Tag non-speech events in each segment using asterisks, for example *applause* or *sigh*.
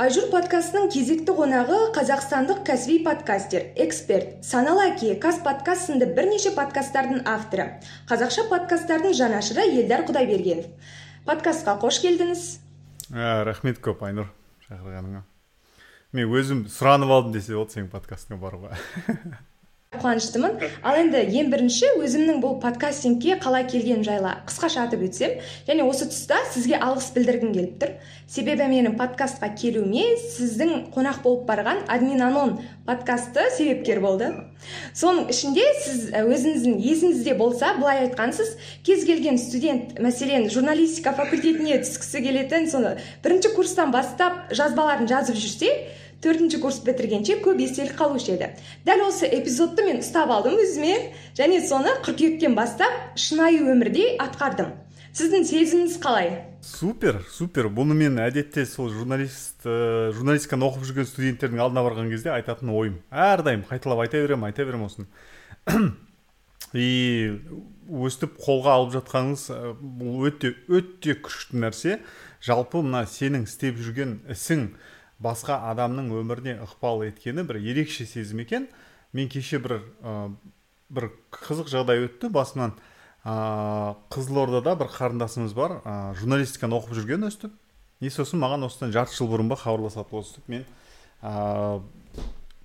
айжур подкастының кезекті қонағы қазақстандық кәсіби подкастер эксперт саналы әке подкаст сынды бірнеше подкасттардың авторы. Қазақша подкасттардың жанашыры елдар құдайбергенов. Подкастқа қош келдіңіз. Ә, рахмет көп айнұр шақырғаныңа. Мен өзім сұранып алдым десе болады сенің подкастыңа баруға. *laughs* қуаныштымын. Ал енді ең бірінші өзімнің бұл подкастингке қалай келгенім жайлы қысқаша атып өтсем және осы тұста сізге алғыс білдіргім келіп тұр. Себебі менің подкастқа келуіме сіздің қонақ болып барған админ анон подкасты себепкер болды. Соның ішінде сіз өзіңіздің есіңізде болса былай айтқансыз кез келген студент мәселен журналистика факультетіне түскісі келетін соны бірінші курстан бастап жазбаларын жазып жүрсе төртінші курс бітіргенше көп естелік қалушы еді. Дәл осы эпизодты мен ұстап алдым өзіме және соны қыркүйектен бастап шынайы өмірде атқардым. Сіздің сезіміңіз қалай? Супер супер. Бұны мен әдетте сол журналист ә, журналистиканы оқып жүрген студенттердің алдына барған кезде айтатын ойым. Әрдайым қайталап айта беремін айта беремін осыны. *clears throat* И өстіп қолға алып жатқаныңыз бұл өте өте күшті нәрсе. Жалпы мына сенің істеп жүрген ісің басқа адамның өміріне ықпал еткені бір ерекше сезім екен. Мен кеше бір ә, бір қызық жағдай өтті. Басымнан ә, қызылордада бір қарындасымыз бар ә, журналистиканы оқып жүрген өстіп. И сосын маған осыдан жарты жыл бұрын ба хабарласады өстіп мен ә,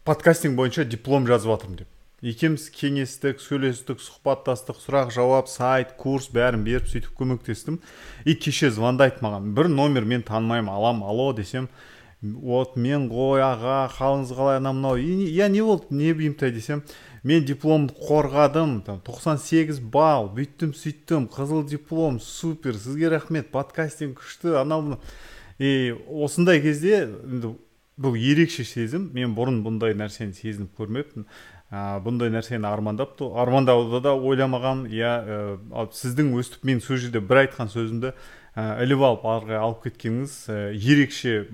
подкастинг бойынша диплом жазып жатырмын деп. Екеуміз кеңестік сөйлестік сұхбаттастық сұрақ жауап сайт курс бәрін беріп сөйтіп көмектестім. И кеше звондайды маған. Бір номер мен танымаймын. Алам алло десем вот мен ғой аға қалыңыз қалай анау мынау? Иә не болды не бұйымтай десем мен дипломды қорғадым там 98 балл бүйттім сөйттім қызыл диплом супер сізге рахмет подкастинг күшті анау и осындай кезде енді бұл ерекше сезім мен бұрын бұндай нәрсені сезініп көрмеппін. Ә, бұндай нәрсені армандап армандауды да ойламаған иә сіздің өстіп мен сол жерде бір айтқан сөзімді іліп алып ары алып кеткеніңіз ә, ерекше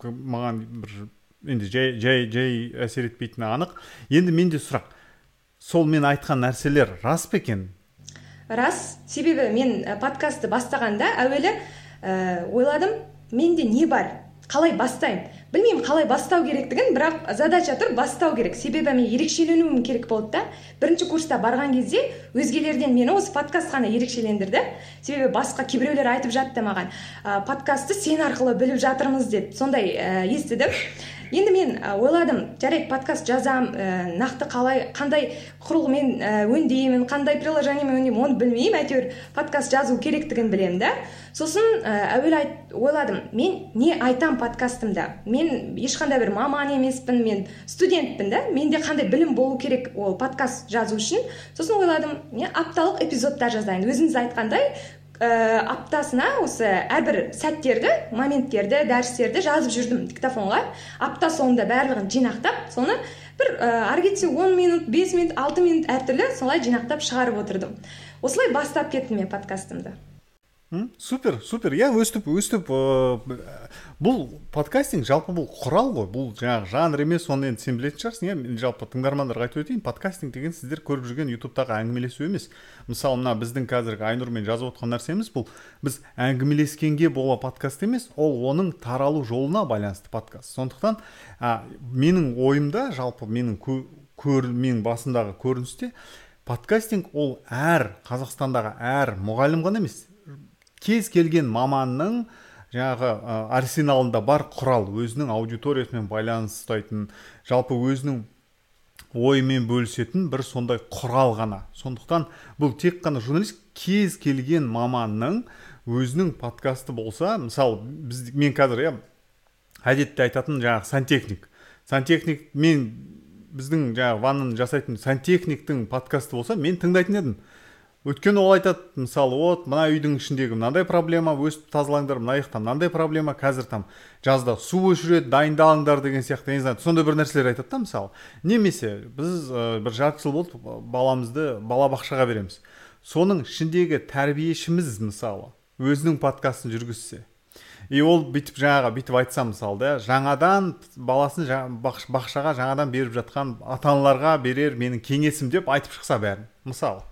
маған бір енді жай жай жай әсер етпейтіні анық. Енді менде сұрақ. Сол мен айтқан нәрселер рас па екен? Рас. Себебі мен подкастты бастағанда әуелі ә, ойладым менде не бар? Қалай бастаймын? Білмеймін қалай бастау керектігін бірақ задача тұр бастау керек. Себебі мен ерекшеленуім керек болды да. Бірінші курста барған кезде өзгелерден мені осы подкаст қана ерекшелендірді. Себебі басқа кейбіреулер айтып жатты маған ә, подкастты сен арқылы біліп жатырмыз деп сондай ә, естідім. Енді мен ойладым жарайды подкаст жазам ә, нақты қалай қандай құрылғымен ә, өңдеймін қандай приложениемен өңдеймін оны білмеймін әйтеуір подкаст жазу керектігін білемін да. Сосын ә, әуелі айт, ойладым мен не айтам подкастымда? Мен ешқандай бір маман емеспін мен студентпін да. Менде қандай білім болу керек ол подкаст жазу үшін? Сосын ойладым мен апталық эпизодтар жазайын. Өзіңіз айтқандай ә, аптасына осы әрбір сәттерді моменттерді дәрістерді жазып жүрдім диктофонға. Апта соңында барлығын жинақтап соны бір ә, ары кетсе он минут бес минут алты минут әртүрлі солай жинақтап шығарып отырдым. Осылай бастап кеттім мен подкастымды. Супер супер. Иә өстіп өстіп бұл подкастинг жалпы бұл құрал ғой. Бұл жаңағы жанр емес оны енді сен білетін шығарсың. Иә мен жалпы тыңдармандарға айтып өтейін. Подкастинг деген сіздер көріп жүрген ютубтағы әңгімелесу емес. Мысалы мына біздің қазіргі айнұрмен жазып отқан нәрсеміз бұл. Біз әңгімелескенге бола подкаст емес ол оның таралу жолына байланысты подкаст. Сондықтан ә, менің ойымда жалпы менің көр, менің басымдағы көріністе подкастинг ол әр қазақстандағы әр мұғалім ғана емес кез келген маманның жаңағы арсеналында бар құрал өзінің аудиториясымен байланыс ұстайтын жалпы өзінің ойымен бөлісетін бір сондай құрал ғана. Сондықтан бұл тек қана журналист кез келген маманның өзінің подкасты болса мысалы біз мен қазір иә әдетте айтатын жаңағы сантехник. Сантехник мен біздің жаңағы ваннаны жасайтын сантехниктің подкасты болса мен тыңдайтын едім. Өйткені ол айтады мысалы вот мына үйдің ішіндегі мынандай проблема өстіп тазалаңдар мына жақта мынандай проблема қазір там жазда су өшіреді дайындалыңдар деген сияқты не знаю. Сондай бір нәрселер айтады да мысалы. Немесе біз ә, бір жарты жыл болды баламызды балабақшаға береміз. Соның ішіндегі тәрбиешіміз мысалы өзінің подкастын жүргізсе. И ол бүйтіп жаңағы бүйтіп айтса мысалы да жаңадан баласын бақшаға жаңадан беріп жатқан ата аналарға берер менің кеңесім деп айтып шықса бәрін мысалы.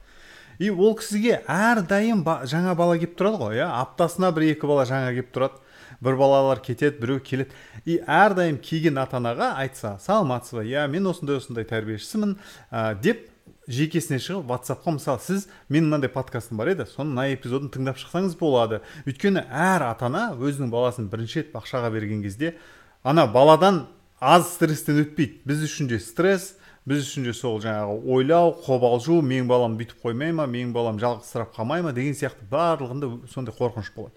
И ол кісіге әрдайым ба, жаңа бала келіп тұрады ғой иә? Аптасына бір екі бала жаңа келіп тұрады. Бір балалар кетеді біреу келеді. И әрдайым келген ата анаға айтса саламатсыз ба иә мен осындай осындай тәрбиешісімін ә, деп жекесіне шығып ватсапқа мысалы сіз менің мынандай подкастым бар еді соның мына эпизодын тыңдап шықсаңыз болады өйткені әр ата ана өзінің баласын бірінші рет бақшаға берген кезде ана баладан аз стресстен өтпейді. Біз үшін де стресс біз үшін де сол жаңағы ойлау қобалжу менің балам бүйтіп қоймай ма менің балам жалғызсырап қалмай ма деген сияқты барлығында сондай қорқыныш болады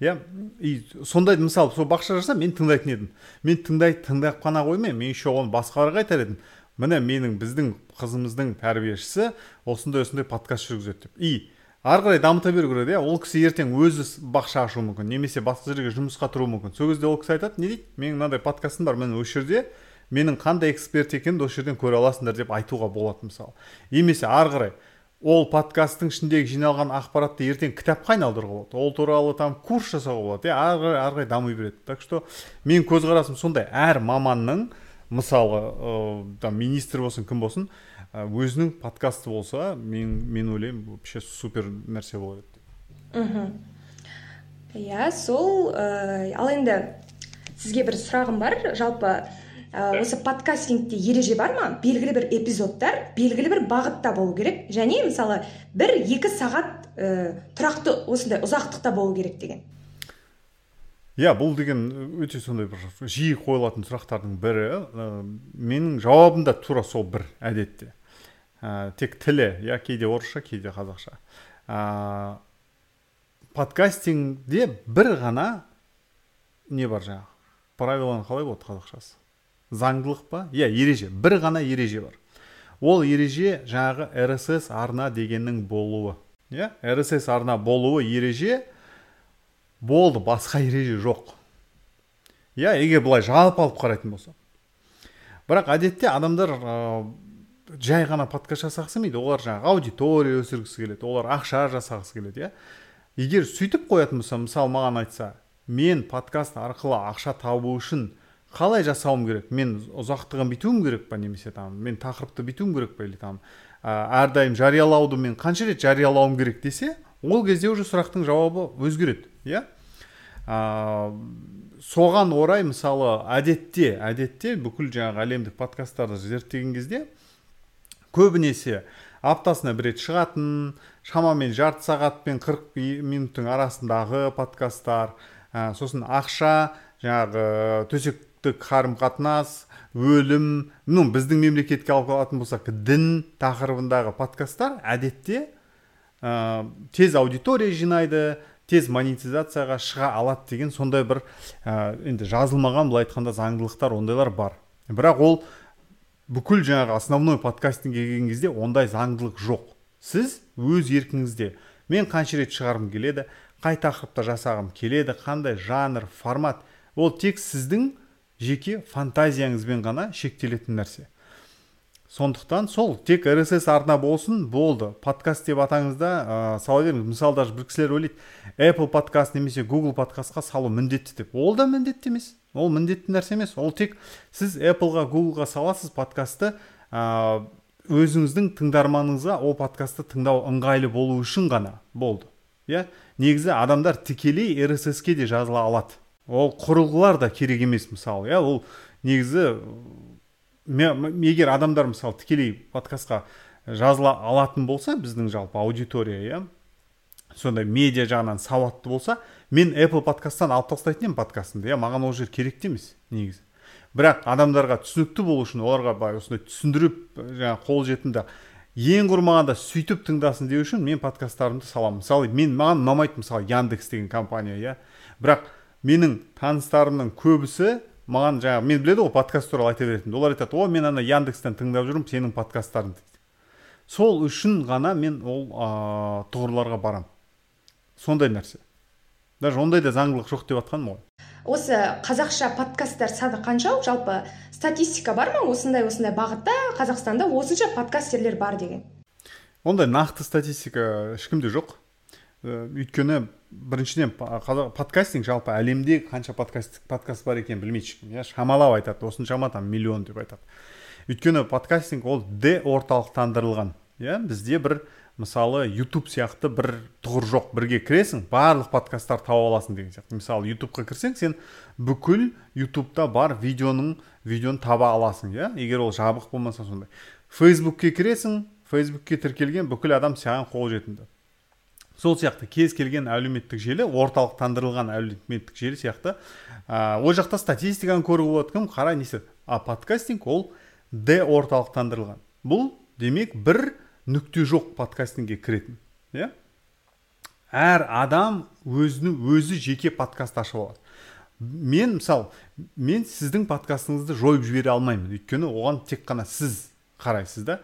иә и сондай мысалы сол бақша жасап мен тыңдайтын едім мен тыңдай тыңдап қана қоймай мен еще оны басқаларға айтар едім міне менің біздің қызымыздың тәрбиешісі осындай осындай подкаст жүргізеді деп и ары қарай дамыта беру керек иә ол кісі ертең өзі бақша ашуы мүмкін немесе басқа жерге жұмысқа тұруы мүмкін сол кезде ол кісі айтады не дейді менің мынандай подкастым бар міне осы жерде менің қандай эксперт екенімді осы жерден көре аласыңдар деп айтуға болады мысалы. Немесе ары қарай ол подкасттың ішіндегі жиналған ақпаратты ертең кітапқа айналдыруға болады. Ол туралы там курс жасауға болады иә ары қарай ары қарай дами береді. Так что менің көзқарасым сондай. Әр маманның мысалы ә, там министр болсын кім болсын өзінің подкасты болса мен мен ойлаймын вообще супер нәрсе болады мхм. Иә сол ә, ал енді сізге бір сұрағым бар. Жалпы ә, осы подкастингте ереже бар ма? Белгілі бір эпизодтар белгілі бір бағытта болу керек. Және мысалы бір екі сағат ә, тұрақты осындай ұзақтықта болу керек деген. Иә бұл деген өте сондай бір жиі қойылатын сұрақтардың бірі ә, менің жауабым да тура сол бір әдетте. Ә, тек тілі иә кейде орысша кейде қазақша. Ә, подкастингде бір ғана не бар жаңағы? Правиланы қалай болады қазақшасы? Заңдылық па? Иә ереже. Бір ғана ереже бар. Ол ереже жаңағы рсс арна дегеннің болуы. Иә? рсс арна болуы ереже болды. Басқа ереже жоқ. Иә егер былай жалпы алып қарайтын болсақ. Бірақ әдетте адамдар ә, жай ғана подкаст жасағысы келмейді. Олар жаңағы аудитория өсіргісі келеді. Олар ақша жасағысы келеді иә. Егер сөйтіп қоятын болса мысалы маған айтса мен подкаст арқылы ақша табу үшін қалай жасауым керек? Мен ұзақтығын бүйтуім керек па немесе там мен тақырыпты бүйтуім керек па или там әрдайым жариялауды мен қанша рет жариялауым керек десе ол кезде уже сұрақтың жауабы өзгереді иә? Соған орай мысалы әдетте әдетте бүкіл жаңағы әлемдік подкасттарды зерттеген кезде көбінесе аптасына бір рет шығатын шамамен жарты сағат пен қырық минуттың арасындағы подкасттар ә, сосын ақша жаңағы төсек қарым қатынас өлім ну біздің мемлекетке алып алатын болсақ дін тақырыбындағы подкасттар әдетте ә, тез аудитория жинайды тез монетизацияға шыға алады деген сондай бір ә, енді жазылмаған былай айтқанда заңдылықтар ондайлар бар. Бірақ ол бүкіл жаңағы основной подкастингке келген кезде ондай заңдылық жоқ. Сіз өз еркіңізде мен қанша рет шығарғым келеді қай тақырыпта жасағым келеді қандай жанр формат. Ол тек сіздің жеке фантазияңызбен ғана шектелетін нәрсе. Сондықтан сол тек рсс арна болсын болды. Подкаст деп атаңызда ә, сала беріңіз. Мысалы даже бір кісілер ойлайды apple подкаст немесе google подкастқа салу міндетті деп. Ол да міндетті емес. Ол міндетті нәрсе емес. Ол тек сіз apple-ға google-ға саласыз подкастты ә, өзіңіздің тыңдарманыңызға ол подкастты тыңдау ыңғайлы болу үшін ғана болды. Иә? Негізі адамдар тікелей рсс-ке де жазыла алады. Ол құрылғылар да керек емес мысалы иә ол негізі егер адамдар мысалы тікелей подкастқа жазыла алатын болса біздің жалпы аудитория иә сондай медиа жағынан сауатты болса мен apple подкасттан алып тастайтын едім подкастымды иә маған ол жер керек те емес негізі. Бірақ адамдарға түсінікті болу үшін оларға былай осындай түсіндіріп жаңағы қолжетімді ең құрмағанда сөйтіп тыңдасын деу үшін мен подкасттарымды саламын. Мысалы мен маған ұнамайды мысалы яндекс деген компания иә. Бірақ менің таныстарымның көбісі маған жаңағы мен біледі ғой подкаст туралы айта беретінімді. Олар айтады о мен ана яндекстен тыңдап жүрмін сенің подкасттарыңды дейді. Сол үшін ғана мен ол ә, тұғырларға барам. Сондай нәрсе. Даже ондай да заңдылық жоқ деп жатқаным ғой. Осы қазақша подкасттар саны қанша жалпы статистика бар ма? Осындай осындай бағытта қазақстанда осынша подкастерлер бар деген. Ондай нақты статистика ешкімде жоқ. Өйткені біріншіден подкастинг жалпы әлемде қанша подкаст, подкаст бар екенін білмейді ешкім иә? Шамалап айтады осыншама там миллион деп айтады. Өйткені подкастинг ол де орталықтандырылған иә? Бізде бір мысалы YouTube сияқты бір тұғыр жоқ бірге кіресің барлық подкасттар тауып аласың деген сияқты. Мысалы ютубқа кірсең сен бүкіл ютубта бар видеоның видеоны таба аласың иә? Егер ол жабық болмаса сондай. Фейсбукке кіресің фейсбукке тіркелген бүкіл адам саған қолжетімді сол сияқты кез келген әлеуметтік желі орталықтандырылған әлеуметтік желі сияқты. Ә, ол жақта статистиканы көруге болады кім? Қарай не а подкастинг ол д орталықтандырылған. Бұл демек бір нүкте жоқ подкастингке кіретін иә? Әр адам өзінің өзі жеке подкаст ашып алады. Мен мысалы мен сіздің подкастыңызды жойып жібере алмаймын. Өйткені оған тек қана сіз қарайсыз да.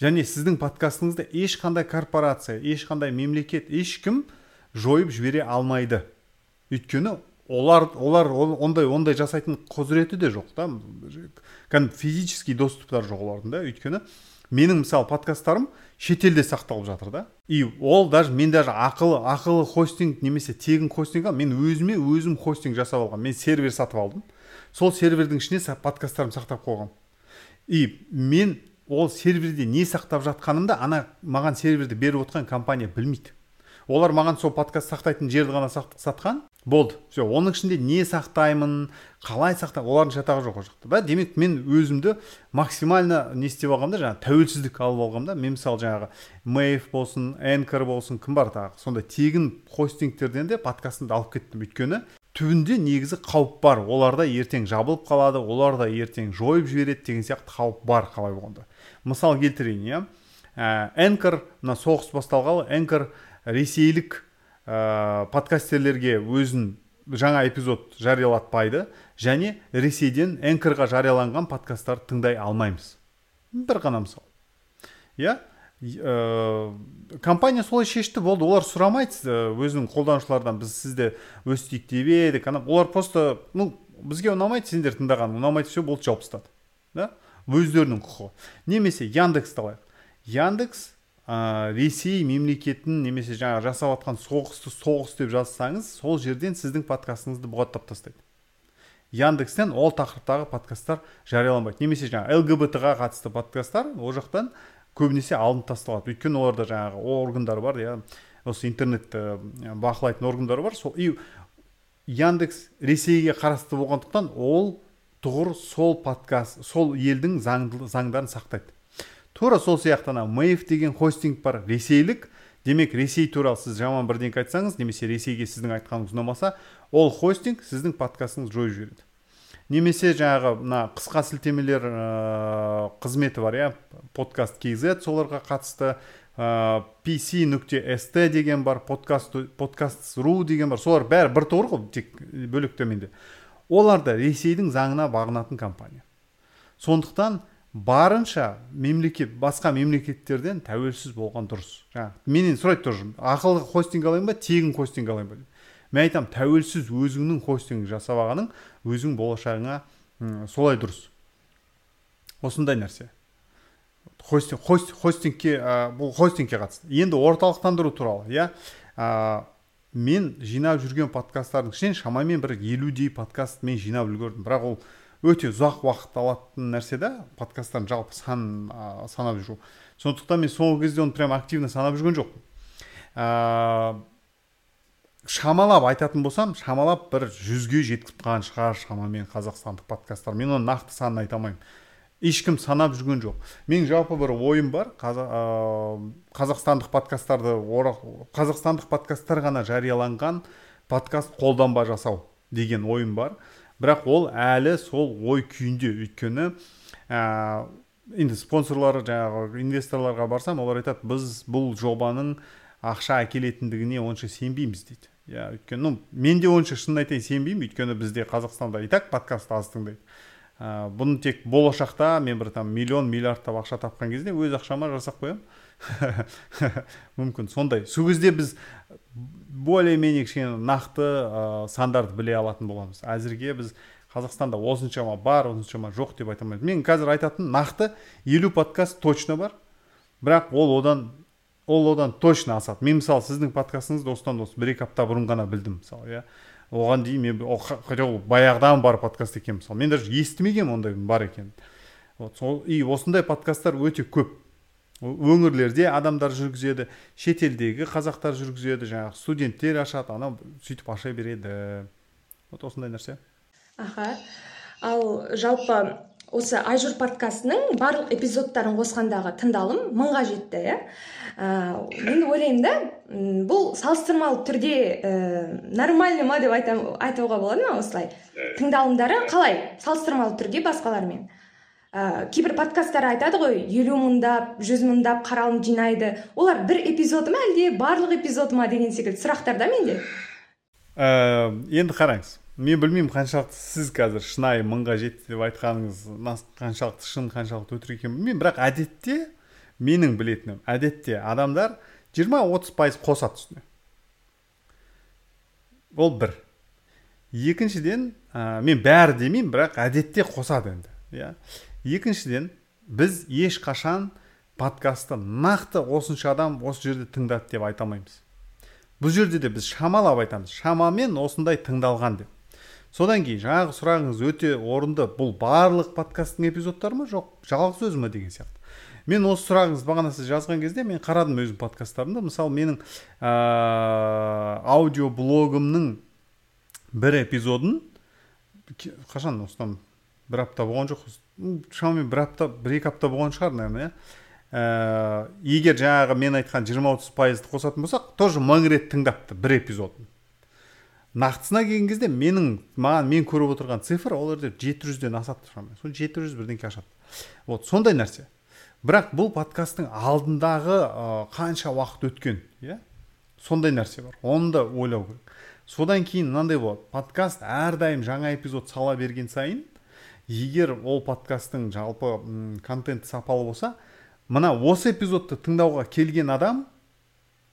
Және сіздің подкастыңызды ешқандай корпорация ешқандай мемлекет ешкім жойып жібере алмайды. Өйткені олар олар ондай ондай жасайтын құзыреті де жоқ та. Кәдімгі физический доступтары жоқ олардың да өйткені менің мысалы подкасттарым шетелде сақталып жатыр да. И ол даже мен даже ақылы ақылы хостинг немесе тегін хостинг мен өзіме өзім хостинг жасап алғанмын. Мен сервер сатып алдым. Сол сервердің ішіне подкасттарымды сақтап қойғанмын. И мен ол серверде не сақтап жатқанымды ана маған серверді беріп отқан компания білмейді. Олар маған сол подкаст сақтайтын жерді ғана сатқан. Болды все оның ішінде не сақтаймын қалай сақта олардың шатағы жоқ ол жақта да. Демек мен өзімді максимально не істеп алғанмын да жаңағы тәуелсіздік алып алғанмын да мен мысалы жаңағы мейв болсын энкор болсын кім бар тағы сондай тегін хостингтерден де подкастымды алып кеттім. Өйткені түбінде негізі қауіп бар. Оларда ертең жабылып қалады оларда ертең жойып жібереді деген сияқты қауіп бар қалай болғанда. Мысал келтірейін иә. Энкор мына соғыс басталғалы энкор ресейлік ә, подкастерлерге өзін жаңа эпизод жариялатпайды және ресейден энкорға жарияланған подкасттарды тыңдай алмаймыз. Бір ғана мысал. Иә? Ә, компания солай шешті болды олар сұрамайды өзінің қолданушылардан біз сізді өстейік деп едік олар просто ну бізге ұнамайды сендер тыңдаған ұнамайды все болды жауып тастады да? Өздерінің құқығы. Немесе яндексті алайық яндекс ә, ресей мемлекетін немесе жаңа жасап жатқан соғысты соғыс деп жазсаңыз сол жерден сіздің подкастыңызды бұғаттап тастайды. Яндекстен ол тақырыптағы подкасттар жарияланбайды. Немесе жаңа лгбт ға қатысты подкасттар ол жақтан көбінесе алынып тасталады. Өйткені оларда жаңағы органдар бар иә. Осы интернетті бақылайтын органдар бар. Сол и яндекс ресейге қарасты болғандықтан ол тұғыр сол подкаст сол елдің заңдарын сақтайды. Тура сол сияқты ана мэйв деген хостинг бар ресейлік. Демек ресей туралы сіз жаман бірдеңке айтсаңыз немесе ресейге сіздің айтқаныңыз ұнамаса ол хостинг сіздің подкастыңызды жойып жібереді. Немесе жаңағы мына қысқа сілтемелер ә, қызметі бар иә подкаст kz соларға қатысты ә, pc нүкте ст деген бар подкаст подкаст ру деген бар солар бәрі бір тұғыр ғой тек бөлек төменде. Олар да ресейдің заңына бағынатын компания. Сондықтан барынша мемлекет басқа мемлекеттерден тәуелсіз болған дұрыс. Жаңағы менен сұрайды тоже ақылы хостинг алайын ба тегін хостинг алайын ба деп. Мен айтамын тәуелсіз өзіңнің хостинг жасап алғаның өзің болашағыңа солай дұрыс. Осындай нәрсе. Хостинг, хостингке ә, бұл хостингке қатысты. Енді орталықтандыру туралы иә? Мен жинап жүрген подкасттардың ішінен шамамен бір елудей подкаст мен жинап үлгердім. Бірақ ол өте ұзақ уақыт алатын нәрсе да подкасттардың жалпы санын санап жүру. Сондықтан мен соңғы кезде оны прям активно санап жүрген жоқпын. Ә, шамалап айтатын болсам шамалап бір жүзге жеткізіп қалған шығар шамамен қазақстандық подкасттар мен оның нақты санын айта алмаймын. Ешкім санап жүрген жоқ. Менің жалпы бір ойым бар қазақстандық подкасттарды қазақстандық подкасттар ғана жарияланған подкаст қолданба жасау деген ойым бар. Бірақ ол әлі сол ой күйінде. Өйткені ә, енді спонсорлар жаңағы инвесторларға барсам олар айтады біз бұл жобаның ақша әкелетіндігіне онша сенбейміз дейді. Иә өйткені ну мен де онша шынын айтайын сенбеймін өйткені бізде қазақстанда и так подкаст аз тыңдайды ә, бұны тек болашақта мен бір там миллион миллиардтап ақша тапқан кезде өз ақшама жасап қоямын. *laughs* Мүмкін сондай. Сол кезде біз более менее кішкене нақты ә, сандарды біле алатын боламыз. Әзірге біз қазақстанда осыншама бар осыншама жоқ деп айта алмаймын мен қазір айтатын нақты елу подкаст точно бар. Бірақ ол одан ол одан точно асады. Мен мысалы сіздің подкастыңызды осыдан осы бір екі апта бұрын ғана білдім мысалы иә. Оған дейін мен хотя ол баяғыдан бар подкаст екен мысалы. Мен даже естімегенмін ондай бар екенін вот сол и осындай подкасттар өте көп. Өңірлерде адамдар жүргізеді шетелдегі қазақтар жүргізеді жаңағы студенттер ашады анау сөйтіп аша береді. Вот осындай нәрсе. Аха. Ал жалпы осы айжур подкастының барлық эпизодтарын қосқандағы тыңдалым мыңға жетті иә. Мен ойлаймын да бұл салыстырмалы түрде ә, нормальный ма деп айтуға болады ма осылай? Тыңдалымдары қалай? Салыстырмалы түрде басқалармен. Ә, кейбір подкасттар айтады ғой елу мыңдап жүз мыңдап қаралым жинайды. Олар бір эпизоды ма әлде барлық эпизоды ма деген секілді сұрақтар да менде. Ә, енді қараңыз. Мен білмеймін қаншалықты сіз қазір шынайы мыңға жетті деп айтқаныңыз қаншалықты шын қаншалықты өтірік екенін білмеймін. бірақ әдетте менің білетінім әдетте адамдар 20-30 пайыз қосады үстіне ол бір. Екіншіден ә, мен бәрі демеймін бірақ әдетте қосады енді иә. Екіншіден біз ешқашан подкастты нақты осынша адам осы жерде тыңдады деп айта алмаймыз. Бұл жерде де біз шамалап айтамыз. Шамамен осындай тыңдалған деп. Содан кейін жаңағы сұрағыңыз өте орынды. Бұл барлық подкасттың эпизодтары ма? Жоқ. Жалғыз өзі ма деген сияқты. Мен осы сұрағыңызды бағана сіз жазған кезде мен қарадым өзім подкасттарымды мысалы менің ә, аудиоблогымның бір эпизодын қашан осыдан бір апта болған жоқ? Шамамен бір апта бір екі апта болған шығар наверное ә, егер жаңағы мен айтқан жиырма отыз пайызды қосатын болсақ тоже мың рет тыңдапты бір эпизодын. Нақтысына келген кезде менің маған мен көріп отырған цифр ол жерде жеті жүзден асады шамамен сол жеті жүз бірдеңке ашады. Вот сондай нәрсе. Бірақ бұл подкасттың алдындағы ә, қанша уақыт өткен иә? Сондай нәрсе бар. Оны да ойлау керек. Содан кейін мынандай болады. Подкаст әрдайым жаңа эпизод сала берген сайын егер ол подкасттың жалпы контенті сапалы болса мына осы эпизодты тыңдауға келген адам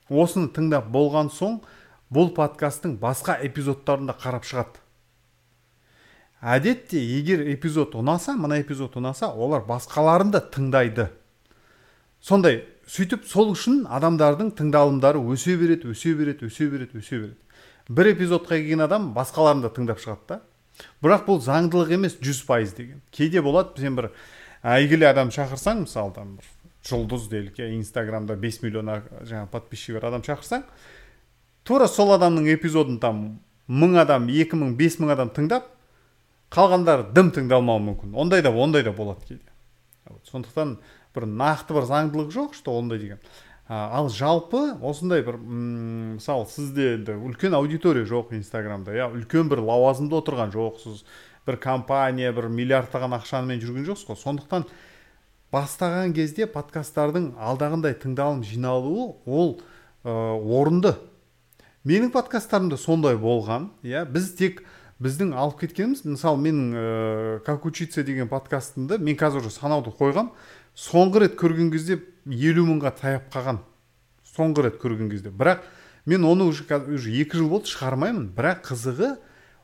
осыны тыңдап болған соң бұл подкасттың басқа эпизодтарын да қарап шығады. Әдетте егер эпизод ұнаса мына эпизод ұнаса олар басқаларын да тыңдайды. Сондай сөйтіп сол үшін адамдардың тыңдалымдары өсе береді өсе береді өсе береді өсе береді. Бір эпизодқа келген адам басқаларын да тыңдап шығады да. Бірақ бұл заңдылық емес жүз пайыз деген. Кейде болады сен бір әйгілі адам шақырсаң мысалы там бір жұлдыз делік иә инстаграмда 5 миллион жаңағы подписчигі бар адам шақырсаң тура сол адамның эпизодын там мың адам екі мың бес мың адам тыңдап қалғандары дым тыңдалмауы мүмкін. Ондай да ондай да болады кейде. Сондықтан бір нақты бір заңдылық жоқ что ондай деген. Ал жалпы осындай бір мысалы сізде енді үлкен аудитория жоқ инстаграмда иә үлкен бір лауазымда отырған жоқсыз бір компания бір миллиардтаған ақшамен жүрген жоқсыз ғой. Сондықтан бастаған кезде подкасттардың алдағындай тыңдалым жиналуы ол ә, орынды. Менің подкасттарымда сондай болған иә біз тек біздің алып кеткеніміз мысалы менің ә, как учиться деген подкастымды мен қазір уже санауды қойғам соңғы рет көрген кезде елу мыңға таяп қалған. Соңғы рет көрген кезде. Бірақ мен оны уже уже екі жыл болды шығармаймын бірақ қызығы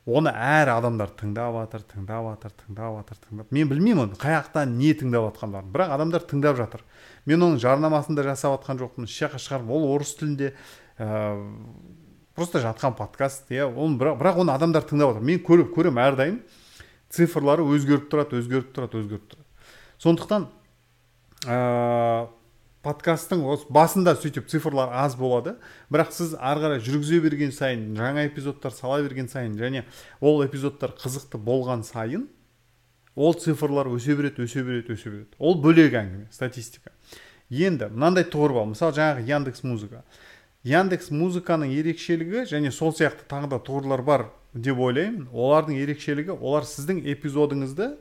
оны әр адамдар тыңдап жатыр тыңдап жатыр тыңдап жатыр тыңдап. Мен білмеймін оны қай жақтан не тыңдап жатқандарын бірақ адамдар тыңдап жатыр. Мен оның жарнамасын да жасап жатқан жоқпын еш жаққа шығарып ол орыс тілінде ә, просто жатқан подкаст иә. Оны бірақ, бірақ оны адамдар тыңдап жатыр мен көріп көремін әрдайым. Цифрлары өзгеріп тұрады өзгеріп тұрады өзгеріп тұрады. Сондықтан ә, подкасттың осы басында сөйтіп цифрлар аз болады. Бірақ сіз ары қарай жүргізе берген сайын жаңа эпизодтар сала берген сайын және ол эпизодтар қызықты болған сайын ол цифрлар өсе береді өсе береді өсе береді. Ол бөлек әңгіме статистика. Енді мынандай тұғыр бар. Мысалы жаңағы яндекс музыка. Яндекс музыканың ерекшелігі және сол сияқты тағы да тұғырлар бар деп ойлаймын. Олардың ерекшелігі олар сіздің эпизодыңызды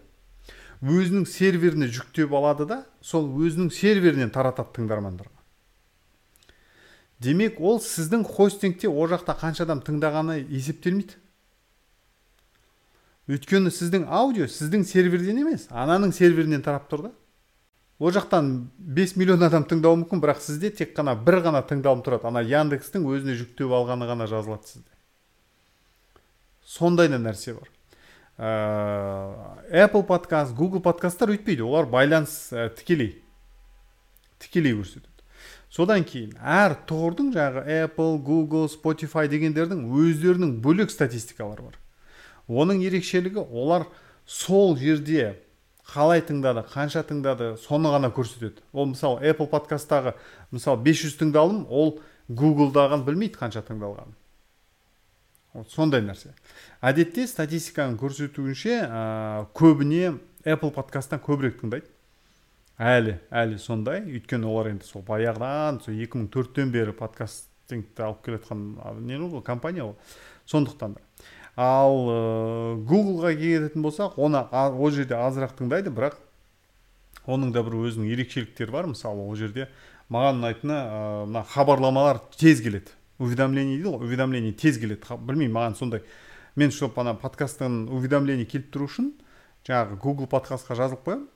өзінің серверіне жүктеп алады да сол өзінің серверінен таратады тыңдармандарға демек ол сіздің хостингте ол жақта қанша адам тыңдағаны есептелмейді. Өйткені сіздің аудио сіздің серверден емес ананың серверінен тарап тұр да. Ол жақтан 5 миллион адам тыңдауы мүмкін бірақ сізде тек қана бір ғана тыңдалым тұрады. Ана яндекстің өзіне жүктеп алғаны ғана жазылады сізде. Сондай да нәрсе бар. Ә, Apple подкаст Google подкасттар өйтпейді. Олар байланыс ә, тікелей. Тікелей көрсетеді. Содан кейін әр тұғырдың жаңағы Apple Google Spotify дегендердің өздерінің бөлек статистикалары бар. Оның ерекшелігі олар сол жерде қалай тыңдады қанша тыңдады соны ғана көрсетеді. Ол мысалы apple подкасттағы мысалы 500 тыңдалым ол гуглдағын білмейді қанша тыңдалғанын. Вот сондай нәрсе. Әдетте статистиканың көрсетуінше ә, көбіне apple подкасттан көбірек тыңдайды. Әлі әлі сондай. Өйткені олар енді сол баяғыдан сол 2004-тен бері подкастингті алып келе жатқан не ғой компания ғой сондықтан да. Ал ә, гуглға келетін болсақ оны ол жерде азырақ тыңдайды бірақ оның да бір өзінің ерекшеліктері бар. Мысалы ол жерде маған ұнайтыны мына хабарламалар тез келеді. Уведомление дейді ғой уведомление тез келеді. Білмеймін маған сондай. Мен чтобы ана подкасттан уведомление келіп тұру үшін жаңағы google подкастқа жазылып қоямын.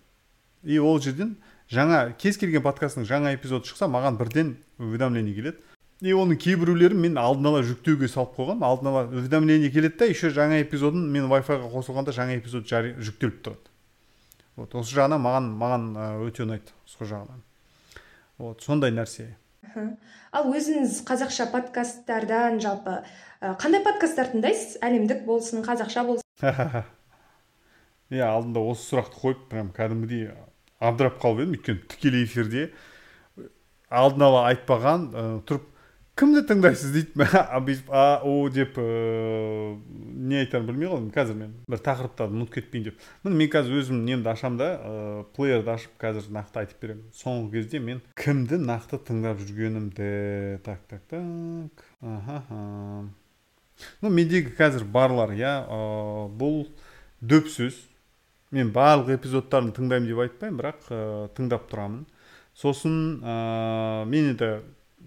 И ол жерден жаңа кез келген подкасттың жаңа эпизоды шықса маған бірден уведомление келеді. И оның кейбіреулерін мен алдын ала жүктеуге салып қойғанмын алдын ала уведомление келеді да еще жаңа эпизодын мен wi ға қосылғанда жаңа эпизод жари, жүктеліп тұрады. Вот осы жағынан маған маған өте ұнайды сол жағынан. Вот сондай нәрсе. Ал өзіңіз қазақша подкасттардан жалпы қандай подкасттар тыңдайсыз? Әлемдік болсын қазақша болсын. *laughs* Иә алдында осы сұрақты қойып прям кәдімгідей абдырап қалып едім. Өйткені тікелей эфирде алдын ала айтпаған тұрып кімді тыңдайсыз дейді *laughs* бүйтіп а о деп ыыы не айтарымды білмей қалдым қазір мен. Бір тақырыптарды ұмытып кетпейін деп. Міне мен қазір өзім немді ашамын да ыыы плеерді ашып қазір нақты айтып беремін. Соңғы кезде мен кімді нақты тыңдап жүргенімді. Так так так. Аха ну мендегі қазір барлар иә бұл дөп сөз мен барлық эпизодтарын тыңдаймын деп айтпаймын бірақ тыңдап тұрамын. Сосын мен енді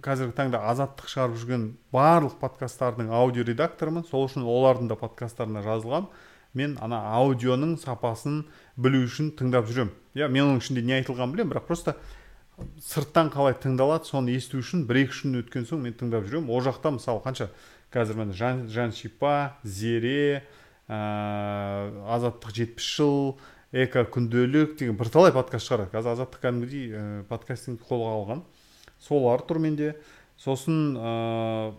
қазіргі таңда азаттық шығарып жүрген барлық подкасттардың аудио редакторымын сол үшін олардың да подкасттарына жазылғам мен ана аудионың сапасын білу үшін тыңдап жүремін иә мен оның ішінде не айтылғанын білемін бірақ просто сырттан қалай тыңдалады соны есту үшін бір екі үш күн өткен соң мен тыңдап жүремін. Ол жақта мысалы қанша? Қазір міне жан, жан шипа зере ә, азаттық жетпіс жыл эко күнделік деген бірталай подкаст шығарады. Қазір азаттық кәдімгідей ә, подкастингті қолға алған. Солар тұр менде. Сосын ә,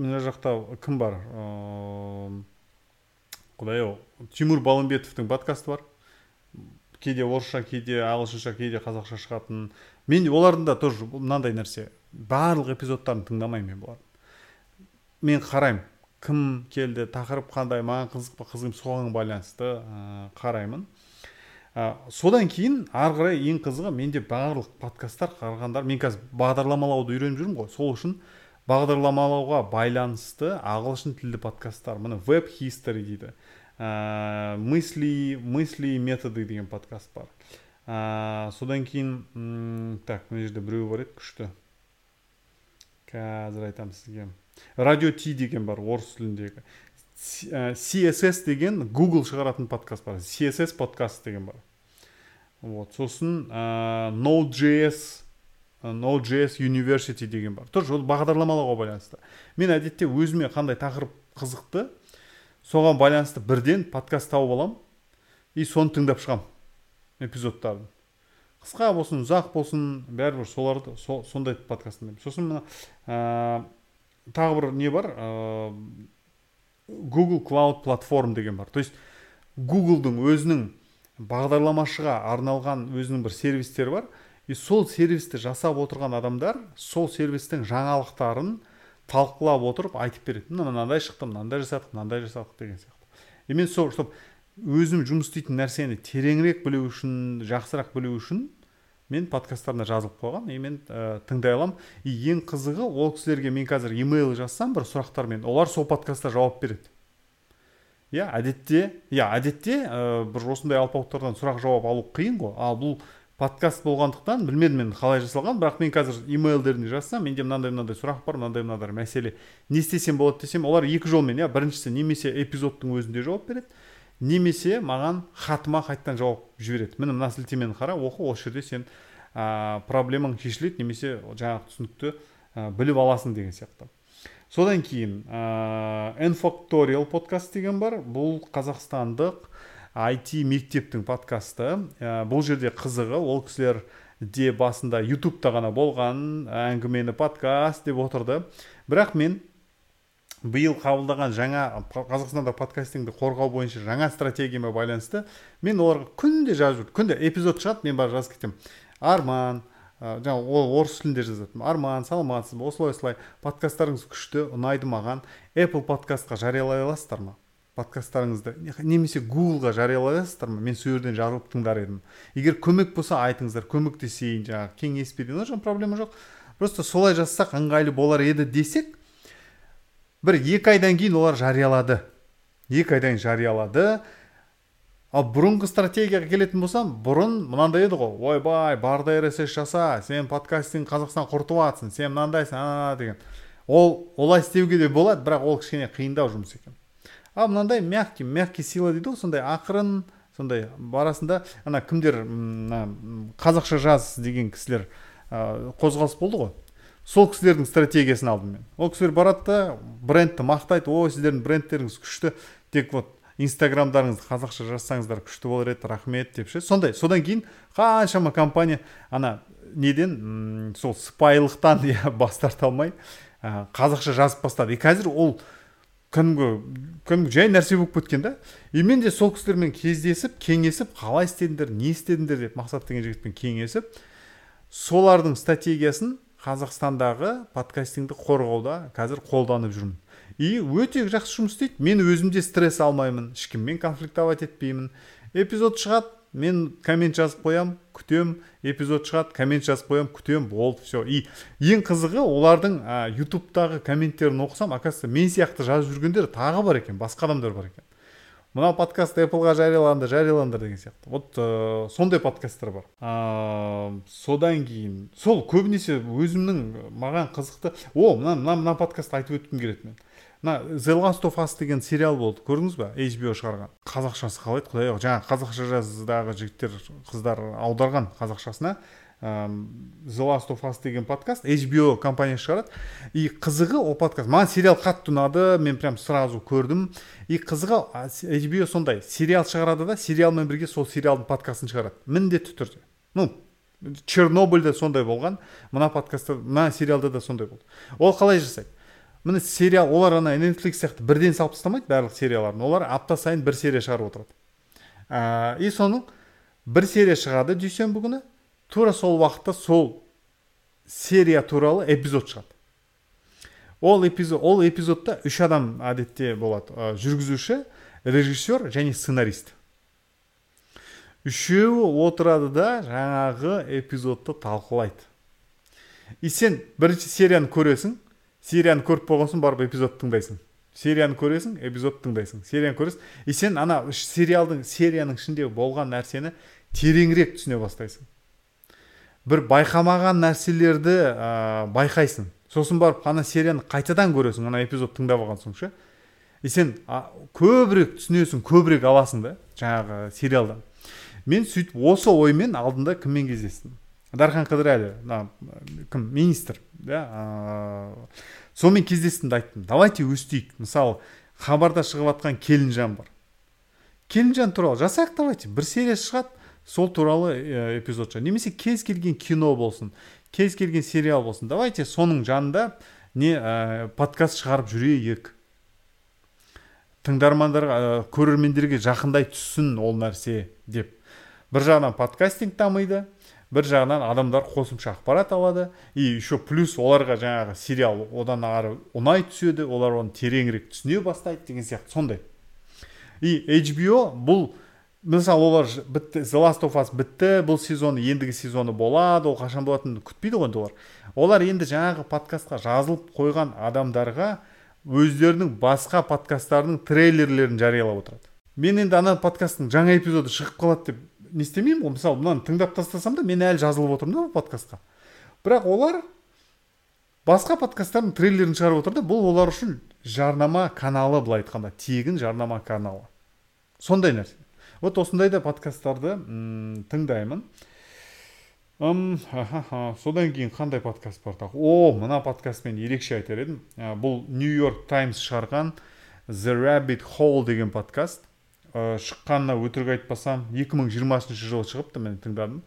мына жақта кім бар? Құдай ау тимур балымбетовтың подкасты бар. Кейде орысша кейде ағылшынша кейде қазақша шығатын. Мен олардың да тоже мынандай нәрсе барлық эпизодтарын тыңдамаймын мен бұлардың мен қараймын кім келді тақырып қандай маған қызық па қызық соған байланысты қараймын. Ә, содан кейін ары қарай ең қызығы менде барлық подкасттар қарағандар мен қазір бағдарламалауды үйреніп жүрмін ғой. Сол үшін бағдарламалауға байланысты ағылшын тілді подкасттар міне веб хистори дейді ә, мысли мысли методы деген подкаст бар. Ә, содан кейін так мына жерде біреу бар еді күшті. Қазір айтамын сізге. Радио ти деген бар орыс тіліндегі. Css деген google шығаратын подкаст бар. css подкаст деген бар. Вот сосын ә, node.js node.js university деген бар. Тоже ол бағдарламалауға байланысты. Мен әдетте өзіме қандай тақырып қызықты соған байланысты бірден подкаст тауып аламын и соны тыңдап шығамын эпизодтарын. Қысқа болсын ұзақ болсын бәрібір соларды со, сондай подкаст сосын мына ә, тағы бір не бар google cloud платформ деген бар. То есть гуглдың өзінің бағдарламашыға арналған өзінің бір сервистері бар. И сол сервисті жасап отырған адамдар сол сервистің жаңалықтарын талқылап отырып айтып береді. Мына мынандай шықты мынандай жасадық мынандай жасадық деген сияқты. И мен сол чтобы өзім жұмыс істейтін нәрсені тереңірек білу үшін жақсырақ білу үшін мен подкасттарына жазылып қойғанмын и мен ә, тыңдай аламын. И ең қызығы ол кісілерге мен қазір емейл жазсам бір сұрақтармен олар сол подкастта жауап береді. Иә әдетте иә әдетте ә, бір осындай алпауыттардан сұрақ жауап алу қиын ғой. Ал бұл подкаст болғандықтан білмедім мен қалай жасалған бірақ мен қазір емейлдеріне жазсам менде мынандай мынандай сұрақ бар мынандай мынандай мәселе. Не істесем болады десем олар екі жолмен иә біріншісі немесе эпизодтың өзінде жауап береді немесе маған хатыма қайтадан жауап жібереді. Міне мына сілтемені қара оқы осы жерде сен ә, проблемаң шешіледі немесе жаңағы түсінікті ә, біліп аласың деген сияқты. Содан кейін ә, подкаст деген бар. Бұл қазақстандық IT мектептің подкасты. Ә, бұл жерде қызығы ол кісілер де басында ютубта ғана болған әңгімені подкаст деп отырды. Бірақ мен биыл қабылдаған жаңа қазақстанда подкастингді қорғау бойынша жаңа стратегияма байланысты мен оларға күнде жазып жүрмін күнде эпизод шығады мен барып жазып кетемін. Арман жаңа ол орыс тілінде жазатынмын арман саламатсыз ба осылай осылай. Подкасттарыңыз күшті ұнайды маған. Apple подкастқа жариялай аласыздар ма? Подкасттарыңызды немесе гуглға жариялай аласыздар ма? Мен сол жерден жазылып тыңдар едім. Егер көмек болса айтыңыздар көмектесейін жаңағы кеңес берейін. Ол проблема жоқ. Просто солай жазсақ ыңғайлы болар еді десек бір екі айдан кейін олар жариялады. Екі айдан кейін жариялады. Ал бұрынғы стратегияға келетін болсам бұрын мынандай еді ғой. Ойбай барда рсс жаса сен подкастинг қазақстан құртып жатрсың сен мынандайсың ана деген. Ол олай істеуге де болады бірақ ол кішкене қиындау жұмыс екен. Ал мынандай мягкий мягкий сила дейді ғой сондай ақырын сондай барасында ана кімдер қазақша жаз деген кісілер қозғалыс болды ғой. Сол кісілердің стратегиясын алдым мен. Ол кісілер барады да брендті мақтайды. Ой сіздердің брендтеріңіз күшті тек вот инстаграмдарыңызды қазақша жазсаңыздар күшті болар еді рахмет деп ше. Сондай содан кейін қаншама компания ана неден сол сыпайылықтан *laughs* иә бас тарта алмай ә, қазақша жазып бастады. И қазір ол кәдімгі кәдімгі жай нәрсе болып кеткен да. И мен де сол кісілермен кездесіп кеңесіп қалай істедіңдер не істедіңдер? деп мақсат деген жігітпен кеңесіп солардың стратегиясын қазақстандағы подкастингді қорғауда қазір қолданып жүрмін. И өте жақсы жұмыс істейді. Мен өзім де стресс алмаймын ешкіммен конфликтовать етпеймін. Эпизод шығады мен коммент жазып қоямын күтем эпизод шығады коммент жазып қоямын күтемін. Болды все и ең қызығы олардың ә, ютубтағы комменттерін оқысам оказывается мен сияқты жазып жүргендер тағы бар екен басқа адамдар бар екен. Мынау подкаст apple жарияланды жарияланды деген сияқты. Вот ә, сондай подкасттар бар. Ә, содан кейін сол көбінесе өзімнің маған қызықты о мына мына мына подкастты айтып өткім келеді мен. Мына the last of us деген сериал болды көрдіңіз ба? Hbo шығарған. Қазақшасы қалай еді құдай жаңағы қазақша жаздағы жігіттер қыздар аударған қазақшасына. The last of us деген подкаст hbo компаниясы шығарады. И қызығы ол подкаст. Маған сериал қатты ұнады мен прям сразу көрдім. И қызығы hbo сондай сериал шығарады да сериалмен бірге сол сериалдың подкастын шығарады. Міндетті түрде. Ну чернобыльде сондай болған мына подкастта мына сериалда да сондай болды. Ол қалай жасайды? Міне сериал олар ана netflix сияқты бірден салып тастамайды барлық серияларын. Олар апта сайын бір серия шығарып отырады. И соның бір серия шығады дүйсенбі күні тура сол уақытта сол серия туралы эпизод шығады. Ол эпизод ол эпизодта үш адам әдетте болады. Ә, жүргізуші режиссер және сценарист. Үшеуі отырады да жаңағы эпизодты талқылайды. И сен бірінші серияны көресің серияны көріп болған соң барып эпизод тыңдайсың. Серияны көресің эпизод тыңдайсың. Серияны көресің. И сен ана сериалдың серияның ішінде болған нәрсені тереңірек түсіне бастайсың. Бір байқамаған нәрселерді ә, байқайсың. Сосын барып ана серияны қайтадан көресің ана эпизод тыңдап алған соң ше. И сен көбірек түсінесің көбірек аласың да жаңағы сериалдан мен сөйтіп осы оймен алдында кіммен кездестім? Дархан қыдырәлі мына кім министр да ә, сонымен кездестім да айттым. Давайте өстейік. Мысалы хабарда шығып жатқан келінжан бар. Келінжан туралы жасайық давайте. Бір серия шығады. Сол туралы э, эпизод немесе кез келген кино болсын кез келген сериал болсын. Давайте соның жанында не ә, подкаст шығарып жүрейік. Тыңдармандарға ә, көрермендерге жақындай түссін ол нәрсе деп. Бір жағынан подкастинг дамиды бір жағынан адамдар қосымша ақпарат алады. И еще плюс оларға жаңағы сериал одан ары ұнай түседі олар оны тереңірек түсіне бастайды деген сияқты сондай. И HBO бұл мысалы олар бітті the last of us бітті бұл сезон ендігі сезоны болады ол қашан болатынын күтпейді ғой енді олар. Олар енді жаңағы подкастқа жазылып қойған адамдарға өздерінің басқа подкасттарының трейлерлерін жариялап отырады. Мен енді ана подкасттың жаңа эпизоды шығып қалады деп не істемеймін ғой. Мысалы мынаны тыңдап тастасам да мен әлі жазылып отырмын да подкастқа. Бірақ олар басқа подкасттардың трейлерін шығарып отыр да бұл олар үшін жарнама каналы былай айтқанда тегін жарнама каналы. Сондай нәрсе. Вот осындай да подкасттарды тыңдаймын. Содан кейін қандай подкаст бар тағы? О мына подкастмен ерекше айтар едім. Бұл нью йорк таймс шығарған the rabbit hole деген подкаст. Шыққанына өтірік айтпасам 2020 жылы шығыпты мен тыңдадым.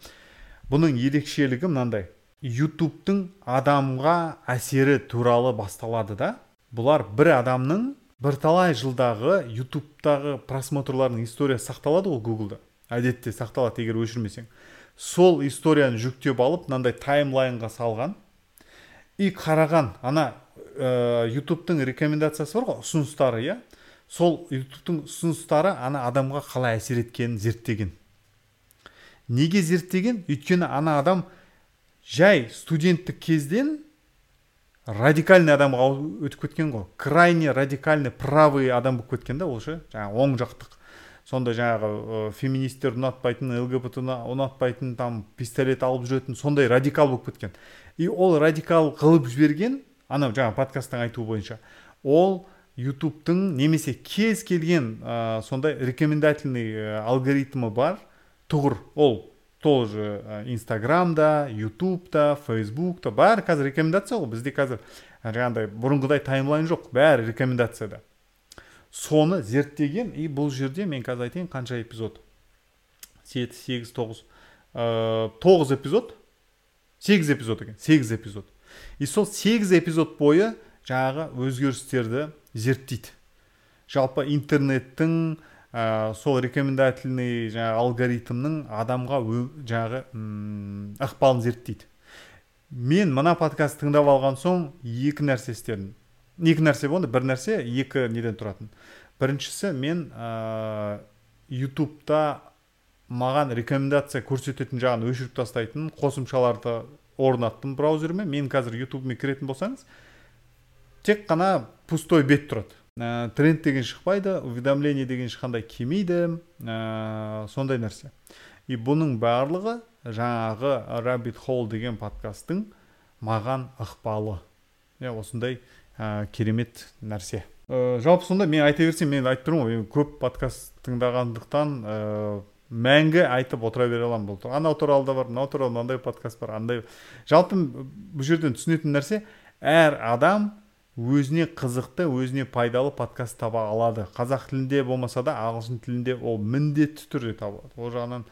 Бұның ерекшелігі мынандай. Ютубтың адамға әсері туралы басталады да бұлар бір адамның бірталай жылдағы ютубтағы просмотрларының историясы сақталады ғой гуглда. Әдетте сақталады егер өшірмесең. Сол историяны жүктеп алып мынандай таймлайнға салған и қараған ана ә, ютубтың рекомендациясы бар ғой ұсыныстары иә? Сол ютубтың ұсыныстары ана адамға қалай әсер еткенін зерттеген. Неге зерттеген? Өйткені ана адам жай студенттік кезден радикальный адамға өтіп кеткен ғой. Крайне радикальный правый адам болып кеткен да ол ше. Жаңағы оң жақтық. Сондай жаңағы феминистер ұнатпайтын лгбт ұнатпайтын там пистолет алып жүретін сондай радикал болып кеткен. И ол радикал қылып жіберген анау жаңағы подкасттың айтуы бойынша ол ютубтың немесе кез келген ә, сондай рекомендательный алгоритмі бар тұғыр. Ол тоже инстаграмда ютубта фейсбукта бәрі қазір рекомендация ғой. Бізде қазір жаңағыдай бұрынғыдай таймлайн жоқ. Бәрі рекомендацияда соны зерттеген и бұл жерде мен қазір айтайын қанша эпизод? Жеті сегіз тоғыз. Тоғыз эпизод. Сегіз эпизод екен сегіз эпизод. И сол сегіз эпизод бойы жаңағы өзгерістерді зерттейді. Жалпы интернеттің ә, сол рекомендательный жаңағы алгоритмнің адамға жаңағы ықпалын зерттейді. Мен мына подкаст тыңдап алған соң екі нәрсе істедім. Екі нәрсе болды. Бір нәрсе екі неден тұратын. Біріншісі мен ә, ютубта маған рекомендация көрсететін жағын өшіріп тастайтын қосымшаларды орнаттым браузеріме. Мен қазір ютубыма кіретін болсаңыз тек қана пустой бет тұрады. Ә, тренд деген шықпайды уведомление деген ешқандай келмейді ә, сондай нәрсе. И бұның барлығы жаңағы rabbit hole деген подкасттың маған ықпалы. Иә осындай ә, керемет нәрсе. Ә, жалпы сонда мен айта берсем мен айтып тұрмын ғой көп подкаст тыңдағандықтан ә, мәңгі айтып отыра бере аламын бұл анау туралы да бар мынау туралы мынандай подкаст бар андай. Жалпы бұл жерден түсінетін нәрсе әр адам өзіне қызықты өзіне пайдалы подкаст таба алады. Қазақ тілінде болмаса да ағылшын тілінде ол міндетті түрде табылады. Ол жағынан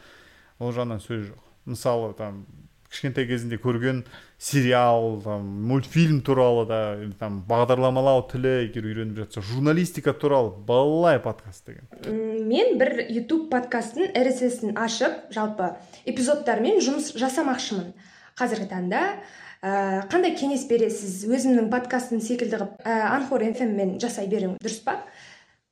ол жағынан сөз жоқ. Мысалы там кішкентай кезінде көрген сериал там мультфильм туралы да там бағдарламалау тілі егер үйреніп жатса журналистика туралы былай подкаст деген. Мен бір ютуб подкасттың рсс ашып жалпы эпизодтармен жұмыс жасамақшымын. Қазіргі таңда ә, қандай кеңес бересіз? Өзімнің подкастым секілді қылып ә, анхор фммен жасай беру дұрыс па?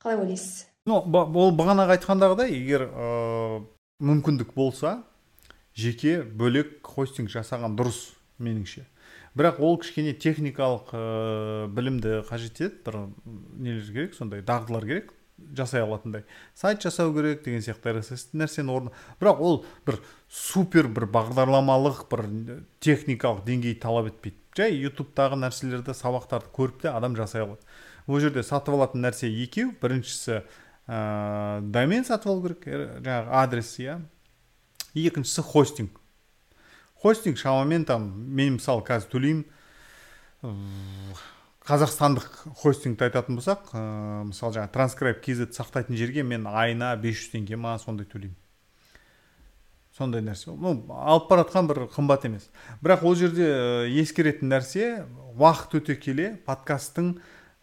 Қалай ойлайсыз? Ну ол бағанағы айтқандағыдай егер ә, мүмкіндік болса жеке бөлек хостинг жасаған дұрыс меніңше. Бірақ ол кішкене техникалық ә, білімді қажет етеді бір нелер керек? Сондай дағдылар керек. Жасай алатындай. Сайт жасау керек деген сияқты нәрсені орны. Бірақ ол бір супер бір бағдарламалық бір техникалық деңгей талап етпейді. Жай ютубтағы нәрселерді сабақтарды көріп те адам жасай алады. Ол жерде сатып алатын нәрсе екеу. Біріншісі ә, домен сатып алу керек жаңағы адрес иә. Екіншісі хостинг. Хостинг шамамен там мен мысалы қазір төлеймін. Қазақстандық хостингті айтатын болсақ ә, мысалы жаңағы транскрайб kz сақтайтын жерге мен айына 500 теңге ма сондай төлеймін. Сондай нәрсе. Ну алып баратқан бір қымбат емес. Бірақ ол жерде ескеретін нәрсе уақыт өте келе подкасттың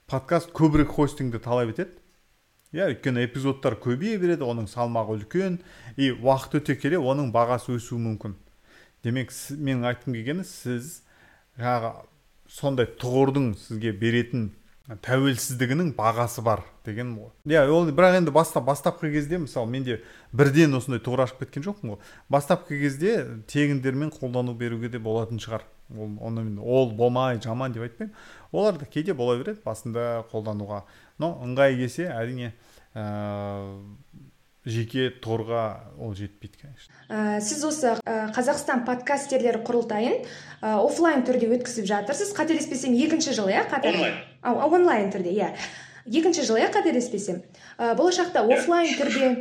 подкаст көбірек хостингді талап етеді. Иә өйткені эпизодтар көбейе береді оның салмағы үлкен и уақыт өте келе оның бағасы өсуі мүмкін. Демек менің айтқым келгені сіз жаңағы сондай тұғырдың сізге беретін тәуелсіздігінің бағасы бар деген ғой. Иә ол бірақ енді баста, бастапқы кезде мысалы менде бірден осындай тұғыр ашып кеткен жоқпын ғой. Бастапқы кезде тегіндермен қолдану беруге де болатын шығар. Ол оны ол болмай жаман деп айтпаймын. Олар да кейде бола береді басында қолдануға. Но ыңғай келсе әрине ә, жеке торға ол жетпейді конечно. Ә, сіз осы ә, қазақстан подкастерлері құрылтайын ә, офлайн түрде өткізіп жатырсыз. Қателеспесем екінші жыл иә онлайн. Онлайн түрде иә. Екінші жыл иә қателеспесем. Ә, болашақта офлайн түрде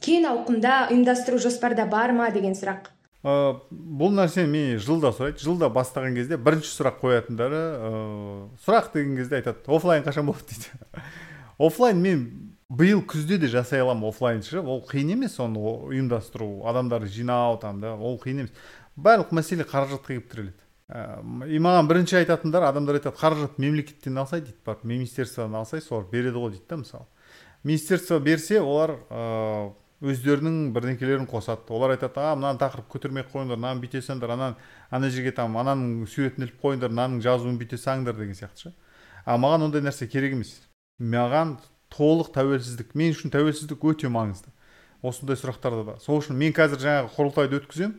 кең ауқымда ұйымдастыру жоспарда бар ма деген сұрақ. Ә, бұл нәрсені мен жылда сұрайды. Жылда бастаған кезде бірінші сұрақ қоятындары ә, сұрақ деген кезде айтады офлайн қашан болады? дейді. *laughs* Офлайн мен биыл күзде де жасай аламын офлайншы ол қиын емес оны ұйымдастыру адамдарды жинау там да ол қиын емес. Барлық мәселе қаражатқа келіп тіреледі. И маған бірінші айтатындар адамдар айтады қаражат мемлекеттен алсай дейді барып министерстводан алсай солар береді ғой дейді да мысалы. Министерство берсе олар ә, өздерінің бірдеңкелерін қосады. Олар айтады а мынаны тақырып көтермей ақ қойыңдар мынаны бүйте салыңдар ананы ана жерге там ананың суретін іліп қойыңдар мынаның жазуын бүйте салыңдар деген сияқты ше а маған ондай нәрсе керек емес. Маған толық тәуелсіздік. Мен үшін тәуелсіздік өте маңызды. Осындай сұрақтарда да. Сол үшін мен қазір жаңағы құрылтайды өткіземін.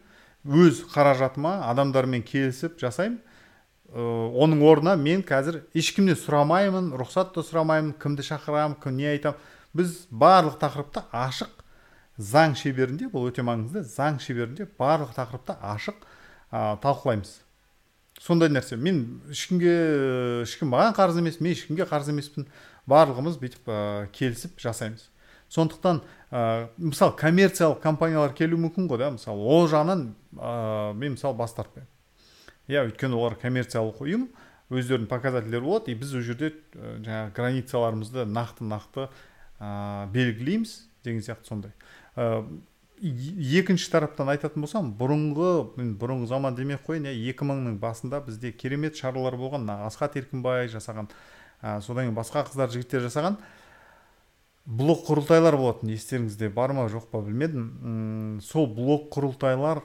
Өз қаражатыма адамдармен келісіп жасаймын. Ә, оның орнына мен қазір ешкімнен сұрамаймын рұқсат та сұрамаймын кімді шақырамын кім не айтамын. Біз барлық тақырыпта ашық заң шеберінде бұл өте маңызды заң шеберінде барлық тақырыпта ашық ә, талқылаймыз. Сондай нәрсе. Мен ешкімге ешкім маған қарыз емес мен ешкімге қарыз емеспін. Барлығымыз бүйтіп ә, келісіп жасаймыз. Сондықтан ә, мысалы коммерциялық компаниялар келуі мүмкін ғой да. Мысалы ол жағынан ә, мен мысалы бас тартпаймын. Иә өйткені олар коммерциялық ұйым өздерінің показательдері болады и біз ол жерде ә, жаңағы границаларымызды нақты нақты ә, белгілейміз деген сияқты сондай. Ә, екінші тараптан айтатын болсам бұрынғы мен бұрынғы заман демей ақ қояйын иә екі мыңның басында бізде керемет шаралар болған мына асхат еркінбай жасаған ә, содан кейін басқа қыздар жігіттер жасаған. Блок құрылтайлар болатын естеріңізде бар ма жоқ па білмедім. Сол блок құрылтайлар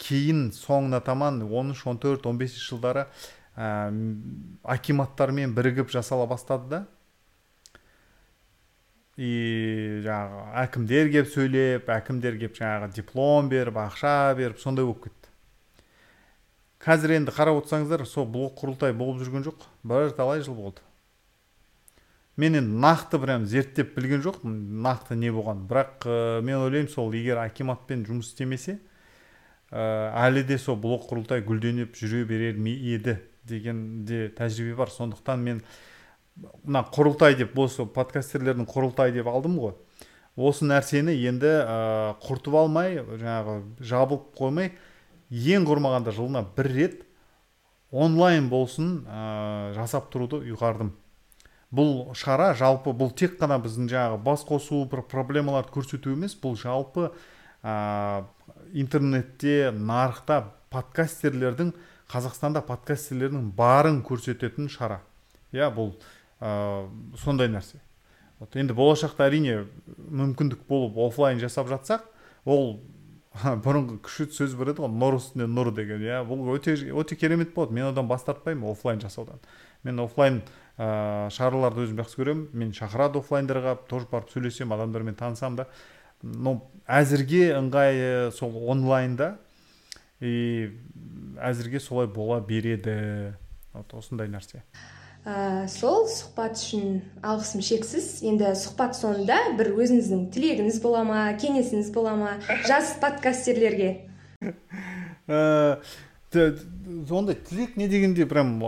кейін соңына таман 13 14 15 жылдары ә, акиматтармен бірігіп жасала бастады да. И жаңағы әкімдер келіп сөйлеп әкімдер келіп жаңағы диплом беріп ақша беріп сондай болып кетті. Қазір енді қарап отырсаңыздар сол блок құрылтай болып жүрген жоқ. Бірталай жыл болды. Мен енді нақты прям зерттеп білген жоқпын нақты не болған. Бірақ ә, мен ойлаймын сол егер акиматпен жұмыс істемесе ә, әлі де сол блок құрылтай гүлденіп жүре берер ме еді деген де тәжірибе бар. Сондықтан мен мына құрылтай деп осы подкастерлердің құрылтай деп алдым ғой. Осы нәрсені енді ә, құртып алмай жаңағы жабылып қоймай ең құрмағанда жылына бір рет онлайн болсын ә, жасап тұруды ұйғардым. Бұл шара жалпы бұл тек қана біздің жаңағы бас қосу бір проблемаларды көрсету емес бұл жалпы ә, интернетте нарықта подкастерлердің қазақстанда подкастерлердің барын көрсететін шара. Иә бұл ә, сондай нәрсе. Вот енді болашақта әрине мүмкіндік болып офлайн жасап жатсақ ол бұрынғы күшті сөз бар еді ғой нұр үстіне нұр деген. Иә бұл өте өте керемет болады мен одан бас тартпаймын офлайн жасаудан. Мен офлайн ә, шараларды өзім жақсы көремін. Мен шақырады оффлайндарға тоже барып сөйлесемін адамдармен танысамын да. Но әзірге ыңғайы сол онлайнда и әзірге солай бола береді. Вот осындай нәрсе. Ә, сол сұхбат үшін алғысым шексіз. Енді сұхбат соңында бір өзіңіздің тілегіңіз бола ма кеңесіңіз бола ма? *laughs* Жас подкастерлерге. Ә, ондай тілек не дегенде прям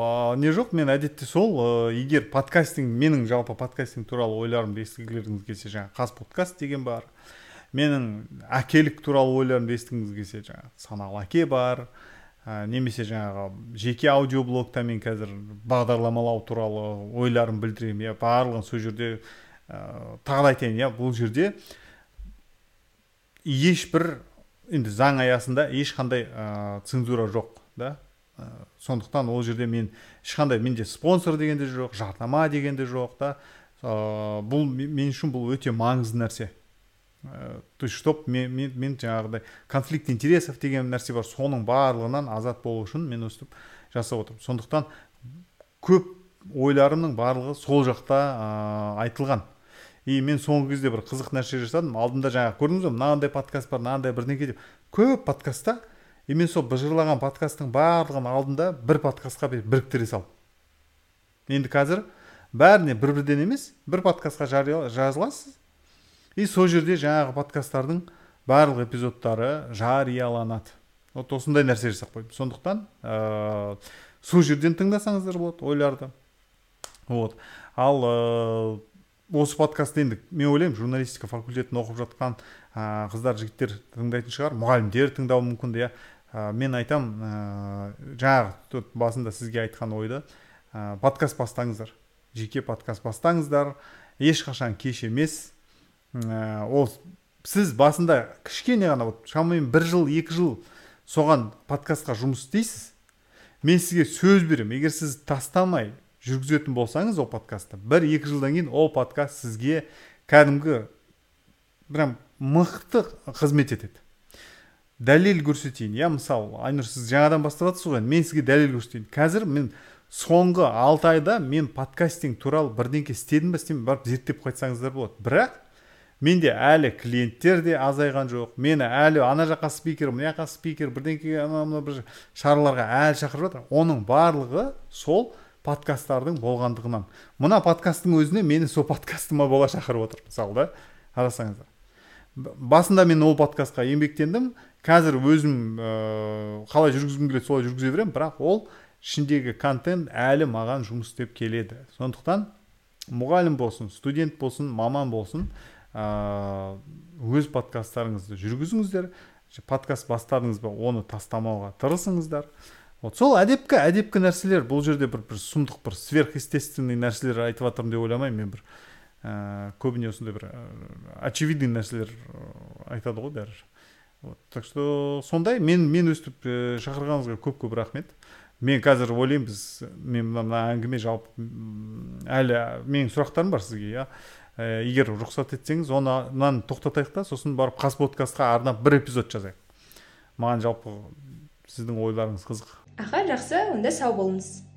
не жоқ мен әдетте сол ә, егер подкастинг менің жалпы подкастинг туралы ойларымды естігілеріңіз келсе жаңағы қаз подкаст деген бар. Менің әкелік туралы ойларымды естігіңіз келсе жаңағы саналы әке бар. Ә, немесе жаңағы жеке аудиоблогта мен қазір бағдарламалау туралы ойларымды білдіремін иә барлығын сол жерде ә, тағы да айтайын иә бұл жерде ешбір енді заң аясында ешқандай ә, цензура жоқ. Да? Ә, сондықтан ол жерде мен ешқандай менде спонсор деген де жоқ жарнама деген де жоқ та ә, бұл мен үшін бұл өте маңызды нәрсе. Ә, то есть чтоб мен, мен, мен жаңағыдай конфликт интересов деген нәрсе бар соның барлығынан азат болу үшін мен өстіп жасап отырмын. Сондықтан көп ойларымның барлығы сол жақта ә, айтылған. И мен соңғы кезде бір қызық нәрсе жасадым. Алдында жаңағы көрдіңіз ба мынандай подкаст бар мынандай бірдеңке деп. Көп подкастта и мен сол быжырлаған подкасттың барлығын алдында бір подкастқа біріктіре салдым енді қазір бәріне бір бірден емес бір подкастқа жазыласыз. И сол жерде жаңағы подкасттардың барлық эпизодтары жарияланады. Вот осындай нәрсе жасап қойдым. Сондықтан ә, сол жерден тыңдасаңыздар болады ойларды. Вот. Ал ә, осы подкастты енді мен ойлаймын журналистика факультетін оқып жатқан ә, қыздар жігіттер тыңдайтын шығар мұғалімдер тыңдауы мүмкін иә. Ә, мен айтам ә, жаңағы басында сізге айтқан ойды. Ә, подкаст бастаңыздар. Жеке подкаст бастаңыздар. Ешқашан кеш емес. Ә, ол сіз басында кішкене ғана вот шамамен бір жыл екі жыл соған подкастқа жұмыс істейсіз. Мен сізге сөз беремін егер сіз тастамай жүргізетін болсаңыз ол подкастты бір екі жылдан кейін ол подкаст сізге кәдімгі прям мықты қызмет етеді. Дәлел көрсетейін. Иә мысалы айнұр сіз жаңадан бастап жатсыз ғой мен сізге дәлел көрсетейін. Қазір мен соңғы алты айда мен подкастинг туралы бірдеңке істедім ба істемедім барып зерттеп қайтсаңыздар болады. Бірақ менде әлі клиенттер де азайған жоқ мені әлі ана жаққа спикер мына жаққа спикер бірдеңке ана мына бір шараларға әлі шақырып жатыр. Оның барлығы сол подкасттардың болғандығынан. Мына подкасттың өзіне мені сол подкастыма бола шақырып отыр мысалы да қарасаңыздар басында мен ол подкастқа еңбектендім қазір өзім ә, қалай жүргізгім келеді солай жүргізе беремін бірақ ол ішіндегі контент әлі маған жұмыс істеп келеді. Сондықтан мұғалім болсын студент болсын маман болсын ә, өз подкасттарыңызды жүргізіңіздер. Подкаст бастадыңыз ба оны тастамауға тырысыңыздар. Вот сол әдепкі әдепкі нәрселер бұл жерде бір бір сұмдық бір сверхъестественный нәрселер айтып жатырмын деп ойламаймын. Мен бір ә, көбіне осындай бір ә, очевидный нәрселер айтады ғой бәрі. Вот. Так что сондай мен мен өстіп ә, шақырғаныңызға көп көп рахмет. Мен қазір ойлаймын біз мен мына әңгіме жалпы әлі менің сұрақтарым бар сізге иә. Ә, егер рұқсат етсеңіз мынаны тоқтатайық та сосын барып қас подкастқа арнап бір эпизод жазайық. Маған жалпы сіздің ойларыңыз қызық. Аха жақсы онда сау болыңыз.